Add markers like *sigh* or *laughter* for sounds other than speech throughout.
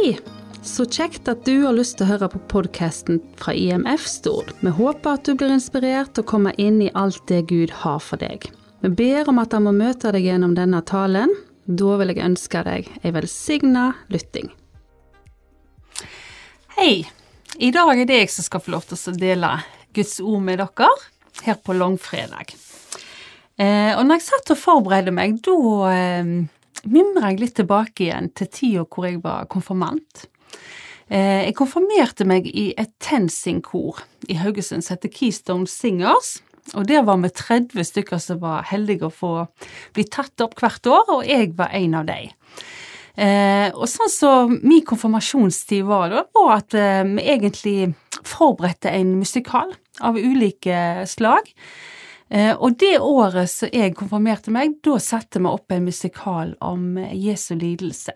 Hei! Så kjekt at du har lyst til å høre på podkasten fra IMF Stord. Vi håper at du blir inspirert til å komme inn i alt det Gud har for deg. Vi ber om at han må møte deg gjennom denne talen. Da vil jeg ønske deg ei velsigna lytting. Hei! I dag er det jeg som skal få lov til å dele Guds ord med dere her på langfredag. Eh, og når jeg satt og forberedte meg, da eh, mimrer jeg litt tilbake igjen til tida hvor jeg var konfirmant. Eh, jeg konfirmerte meg i et TenSing-kor i Haugesund som heter Keystone Singers. Og der var vi 30 stykker som var heldige å få bli tatt opp hvert år, og jeg var en av dem. Eh, og sånn som så min konfirmasjonstid var, da, var at eh, vi egentlig forberedte en musikal av ulike slag. Eh, og det året som jeg konfirmerte meg, da satte vi opp en musikal om Jesu lidelse.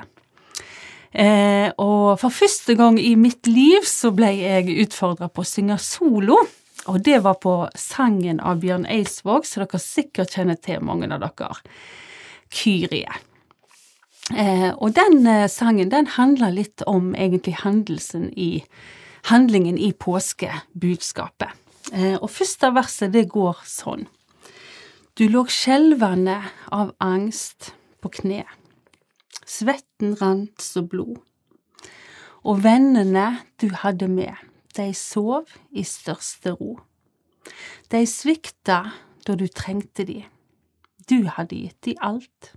Eh, og for første gang i mitt liv så ble jeg utfordra på å synge solo. Og det var på sangen av Bjørn Eidsvåg, som dere sikkert kjenner til, mange av dere. Kyrie. Eh, og den eh, sangen den handler litt om egentlig hendelsen i handlingen i påskebudskapet. Eh, og første verset det går sånn. Du lå skjelvende av angst på kne. Svetten rant som blod. Og vennene du hadde med, de sov i største ro. De svikta da du trengte de. Du hadde gitt de alt.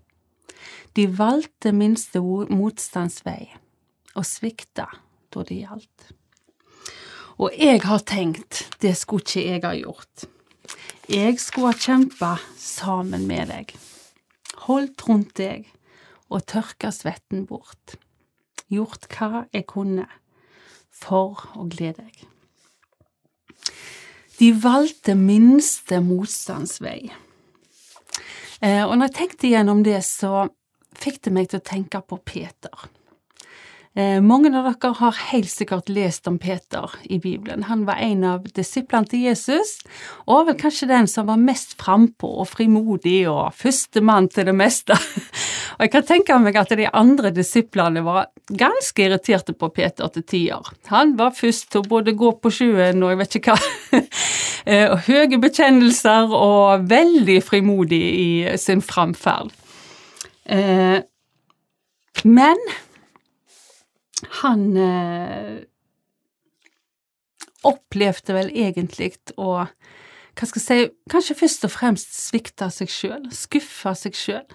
De valgte minste motstandsvei, og svikta da det gjaldt. Og jeg har tenkt, det skulle ikke jeg ha gjort. Jeg skulle ha kjempa sammen med deg, holdt rundt deg og tørka svetten bort. Gjort hva jeg kunne for å glede deg. De valgte minste motstandsvei. Eh, og når jeg tenkte gjennom det, så fikk det meg til å tenke på Peter. Eh, mange av dere har helt sikkert lest om Peter i Bibelen. Han var en av disiplene til Jesus, og vel kanskje den som var mest frampå og frimodig og førstemann til det meste. *laughs* og jeg kan tenke meg at de andre disiplene var ganske irriterte på Peter til tider. Han var først til å både gå på sjøen og jeg vet ikke hva, *laughs* eh, og høye bekjennelser og veldig frimodig i sin framferd. Eh, men han eh, opplevde vel egentlig å hva skal jeg si, kanskje først og fremst svikte seg sjøl, skuffe seg sjøl.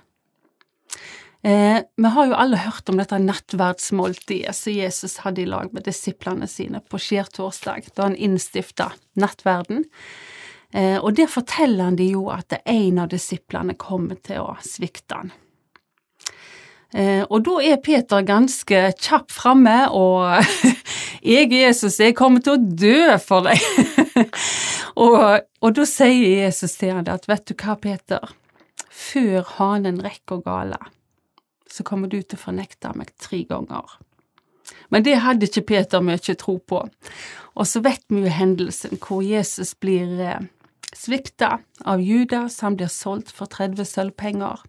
Eh, vi har jo alle hørt om dette nattverdsmåltidet som Jesus hadde i lag med disiplene sine på skjærtorsdag, da han innstifta nattverden. Eh, og der forteller han de jo at en av disiplene kommer til å svikte han. Eh, og da er Peter ganske kjapp framme, og *laughs* 'Jeg Jesus, jeg kommer til å dø for deg'. *laughs* og, og, da sier Jesus til han at 'Vet du hva, Peter, før hanen rekker gale, så kommer du til å fornekte meg tre ganger'. Men det hadde ikke Peter mye tro på. Og så vet vi jo hendelsen hvor Jesus blir eh, svikta av Judas, han blir solgt for 30 sølvpenger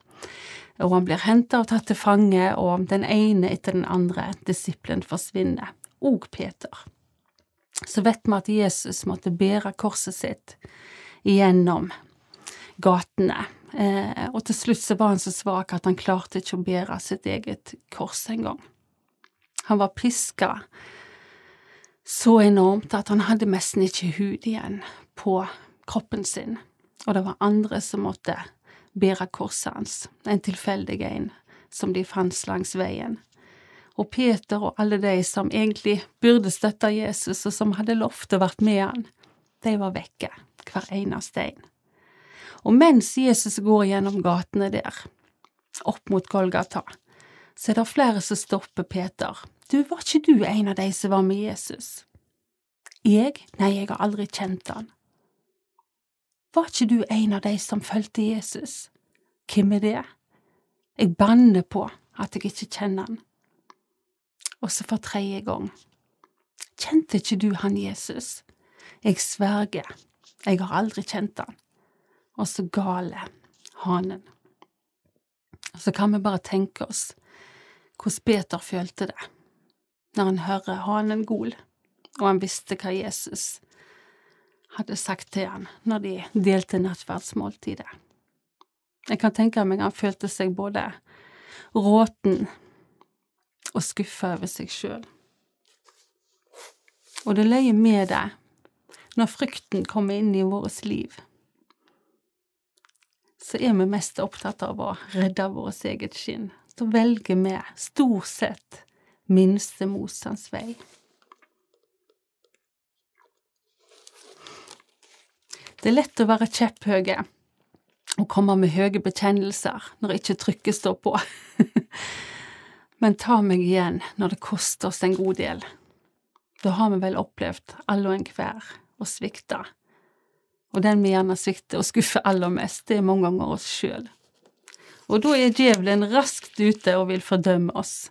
og han blir henta og tatt til fange, og den ene etter den andre disippelen forsvinner, og Peter. Så vet vi at Jesus måtte bære korset sitt gjennom gatene, eh, og til slutt så var han så svak at han klarte ikke å bære sitt eget kors engang. Han var piska så enormt at han hadde nesten ikke hud igjen på kroppen sin, og det var andre som måtte bære korset hans, en tilfeldig en, som de fant langs veien. Og Peter og alle de som egentlig burde støtte Jesus, og som hadde lovt å vært med han, de var vekke, hver eneste en. Og mens Jesus går gjennom gatene der, opp mot Golgata, så er det flere som stopper Peter. Du, var ikke du en av de som var med Jesus? Jeg? Nei, jeg har aldri kjent han. Var ikke du en av de som fulgte Jesus? Hvem er det? Jeg banner på at jeg ikke kjenner han. Og så for tredje gang. Kjente ikke du han Jesus? Jeg sverger, jeg har aldri kjent han. Og så gale hanen. Og så kan vi bare tenke oss hvordan Peter følte det. når han hører hanen gol, og han visste hva Jesus hadde sagt til han når de delte nattverdsmåltidet. Jeg kan tenke meg han følte seg både råten og skuffa over seg sjøl. Og det løyer med det når frykten kommer inn i vårt liv. Så er vi mest opptatt av å redde vårt eget skinn. Så velger vi stort sett minste motstands vei. Det er lett å være kjepphøye og komme med høye bekjennelser når ikke trykket står på. *laughs* Men ta meg igjen når det koster oss en god del. Da har vi vel opplevd alle og enhver å svikte. Og den vi gjerne svikter og skuffer aller mest, det er mange ganger oss sjøl. Og da er djevelen raskt ute og vil fordømme oss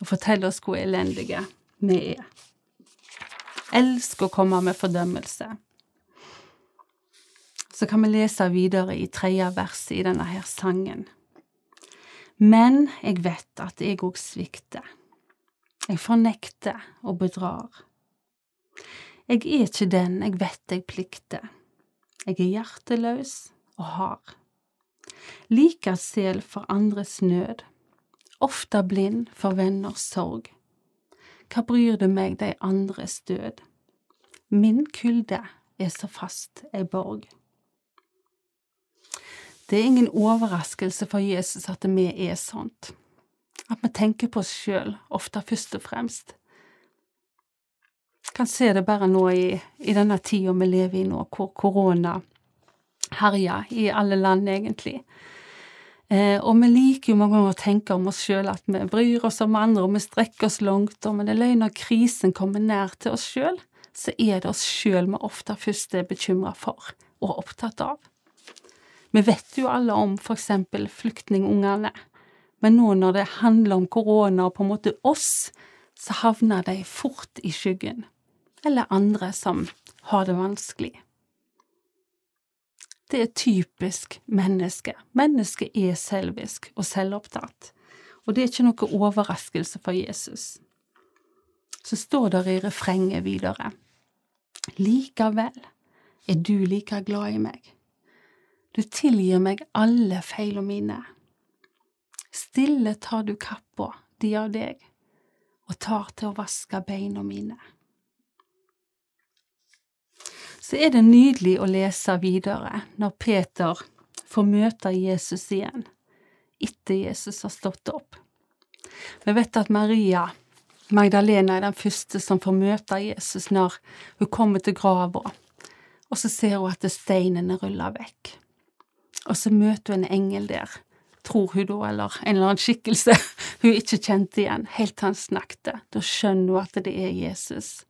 og fortelle oss hvor elendige vi er. Elsk å komme med fordømmelse så kan vi lese videre i tredje verset i denne her sangen. Men jeg vet at jeg òg svikter. Jeg fornekter og bedrar. Jeg er ikke den jeg vet jeg plikter. Jeg er hjerteløs og hard. Liker sel for andres nød, ofte blind for venners sorg. Hva bryr det meg de andres død? Min kulde er så fast ei borg. Det er ingen overraskelse for Jesus at vi er sånt. At vi tenker på oss sjøl, ofte først og fremst. Kan se det bare nå i, i denne tida vi lever i nå, hvor korona herjer i alle land, egentlig. Eh, og vi liker jo mange ganger å tenke om oss sjøl at vi bryr oss om andre, og vi strekker oss langt, og men det løgn når krisen kommer nær til oss sjøl, så er det oss sjøl vi ofte først er bekymra for og opptatt av. Vi vet jo alle om eksempel flyktningungene, men nå når det handler om korona og på en måte oss, så havner de fort i skyggen, eller andre som har det vanskelig. Det er typisk menneske. Mennesket er selvisk og selvopptatt, og det er ikke noe overraskelse for Jesus. Så står det i refrenget videre. Likevel er du like glad i meg du tilgir meg alle feila mine. Stille tar du kappa de av deg, og tar til å vaske beina mine. Så er det nydelig å lese videre når Peter får møte Jesus igjen, etter Jesus har stått opp. Vi vet at Maria Magdalena er den første som får møte Jesus når hun kommer til grava, og så ser hun at steinene ruller vekk og så møter hun en engel der, tror hun da, eller en eller annen skikkelse *laughs* hun ikke kjente igjen, helt til han snakket. Da skjønner hun at det er Jesus.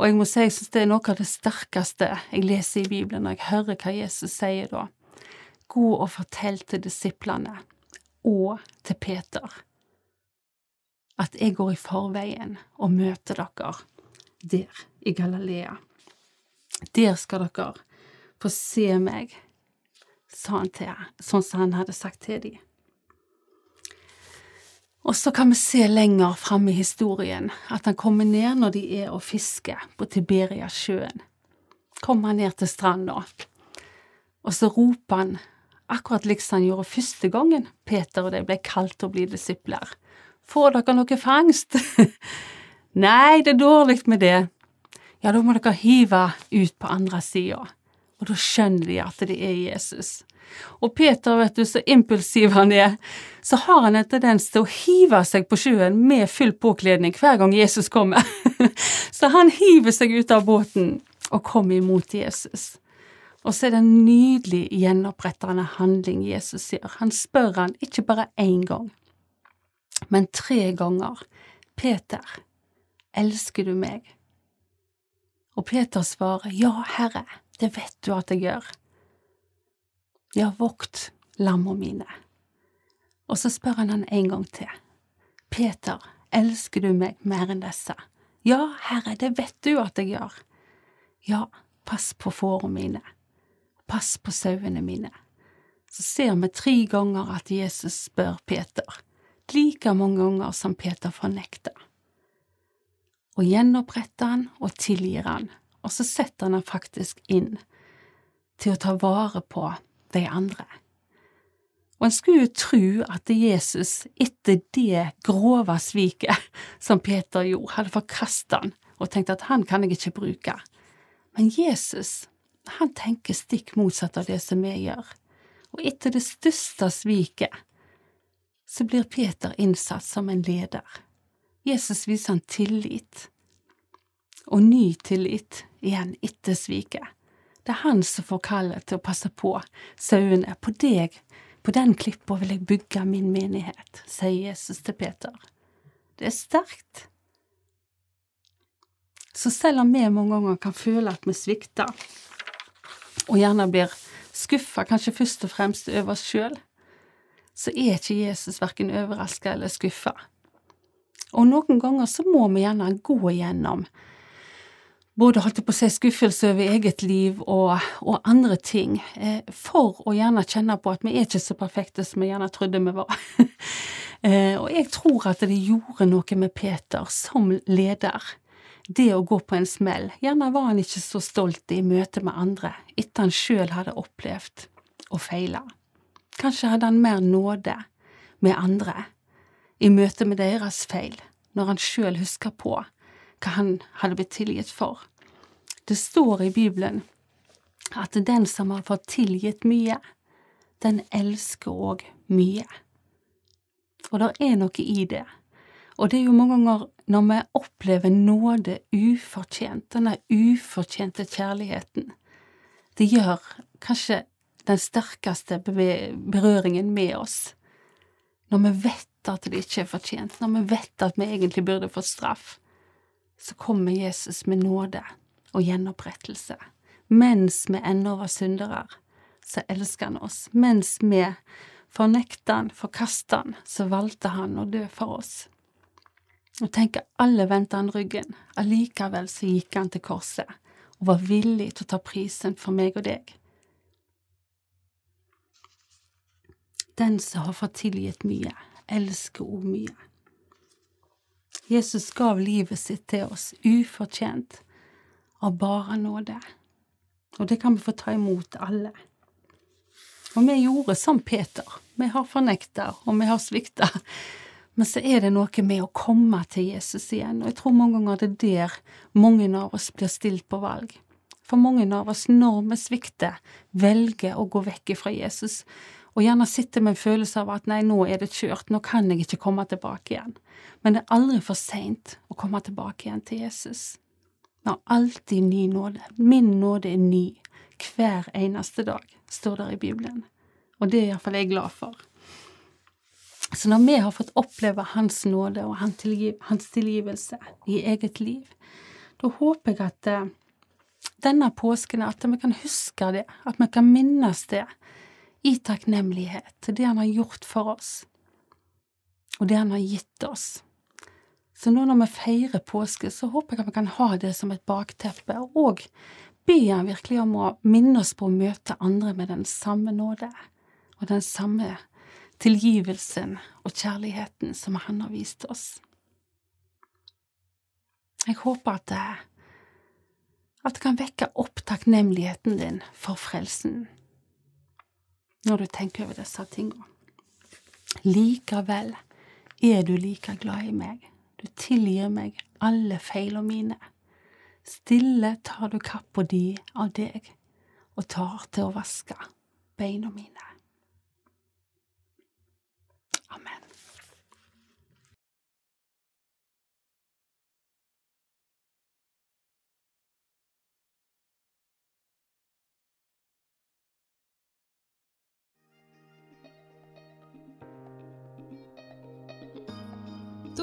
Og jeg må si jeg synes det er noe av det sterkeste jeg leser i Bibelen når jeg hører hva Jesus sier da. Gå og fortell til disiplene, og til Peter, at jeg går i forveien og møter dere der i Galilea. Der skal dere få se meg sa han til sånn som han hadde sagt til dem. Og så kan vi se lenger fram i historien at han kommer ned når de er og fisker på Tiberiasjøen. Kommer han ned til stranda, og så roper han, akkurat liksom han gjorde første gangen Peter og de ble kalt til å bli disipler. Får dere noe fangst? *laughs* Nei, det er dårlig med det. Ja, da må dere hive ut på andre sida. Og da skjønner de at det er Jesus. Og Peter, vet du, så impulsiv han er, så har han en tendens til å hive seg på sjøen med full påkledning hver gang Jesus kommer. *laughs* så han hiver seg ut av båten og kommer imot Jesus. Og så er det en nydelig gjenopprettende handling Jesus gjør. Han spør han ikke bare én gang, men tre ganger. Peter, elsker du meg? Og Peter svarer, Ja, Herre, det vet du at jeg gjør. Ja, vokt lamma mine. Og så spør han han en gang til. Peter, elsker du meg mer enn disse? Ja, Herre, det vet du at jeg gjør. Ja, pass på fårene mine. Pass på sauene mine. Så ser vi tre ganger at Jesus spør Peter, like mange ganger som Peter fornekter. og gjenoppretter han og tilgir han, og så setter han han faktisk inn til å ta vare på de andre. Og en skulle jo tro at Jesus, etter det grove sviket som Peter gjorde, hadde forkasta han og tenkt at han kan jeg ikke bruke. Men Jesus, han tenker stikk motsatt av det som vi gjør. Og etter det største sviket, så blir Peter innsatt som en leder. Jesus viser han tillit, og ny tillit igjen etter sviket. Det er han som får kallet til å passe på sauene. På deg, på den klippa vil jeg bygge min menighet, sier Jesus til Peter. Det er sterkt. Så selv om vi mange ganger kan føle at vi svikter, og gjerne blir skuffa kanskje først og fremst over oss sjøl, så er ikke Jesus verken overraska eller skuffa. Og noen ganger så må vi gjerne gå igjennom både holdt på å si skuffelse over eget liv og, og andre ting, eh, for å gjerne kjenne på at vi er ikke så perfekte som vi gjerne trodde vi var. *laughs* eh, og jeg tror at det gjorde noe med Peter som leder, det å gå på en smell. Gjerne var han ikke så stolt i møte med andre, etter han sjøl hadde opplevd å feile. Kanskje hadde han mer nåde med andre i møte med deres feil, når han sjøl husker på hva han hadde blitt tilgitt for. Det står i Bibelen at den som har fått tilgitt mye, den elsker òg mye. Og det er noe i det. Og det er jo mange ganger når vi opplever nåde ufortjent, denne ufortjente kjærligheten, det gjør kanskje den sterkeste berøringen med oss. Når vi vet at det ikke er fortjent, når vi vet at vi egentlig burde fått straff, så kommer Jesus med nåde og gjenopprettelse. Mens vi ennå var syndere, så elsker han oss. Mens vi fornekta han, forkasta han, så valgte han å dø for oss. Og tenk, alle vendte han ryggen, allikevel så gikk han til korset og var villig til å ta prisen for meg og deg. Den som har fått tilgitt mye, elsker òg mye. Jesus gav livet sitt til oss ufortjent av bare nåde, og det kan vi få ta imot alle. Og vi gjorde som Peter, vi har fornekta og vi har svikta, men så er det noe med å komme til Jesus igjen, og jeg tror mange ganger det er der mange av oss blir stilt på valg. For mange av oss, når vi svikter, velger å gå vekk fra Jesus, og gjerne sitter med en følelse av at nei, nå er det kjørt, nå kan jeg ikke komme tilbake igjen. Men det er aldri for seint å komme tilbake igjen til Jesus. Vi har alltid ny nåde. Min nåde er ny hver eneste dag, står det i Bibelen. Og det er iallfall jeg glad for. Så når vi har fått oppleve Hans nåde og Hans tilgivelse i eget liv, da håper jeg at eh, denne påsken at vi kan huske det, at vi kan minnes det, i takknemlighet til det han har gjort for oss, og det han har gitt oss. Så nå når vi feirer påske, så håper jeg at vi kan ha det som et bakteppe, og be han virkelig om å minne oss på å møte andre med den samme nåde og den samme tilgivelsen og kjærligheten som han har vist oss. Jeg håper at det, at det kan vekke opp takknemligheten din for frelsen når du tenker over disse tingene. Likevel er du like glad i meg, du tilgir meg alle feilene mine. Stille tar du kappa di av deg og tar til å vaske beina mine.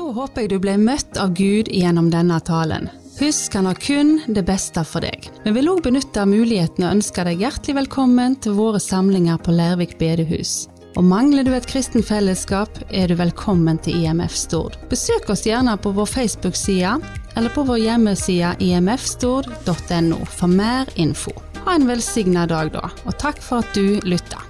Håper jeg du ble møtt av Gud gjennom denne talen. Husk, han har kun det beste for deg. Vi vil òg benytte muligheten og ønske deg hjertelig velkommen til våre samlinger på Lærvik bedehus. Og mangler du et kristen fellesskap, er du velkommen til IMF Stord. Besøk oss gjerne på vår Facebook-side eller på vår hjemmeside imfstord.no for mer info. Ha en velsigna dag, da, og takk for at du lytta.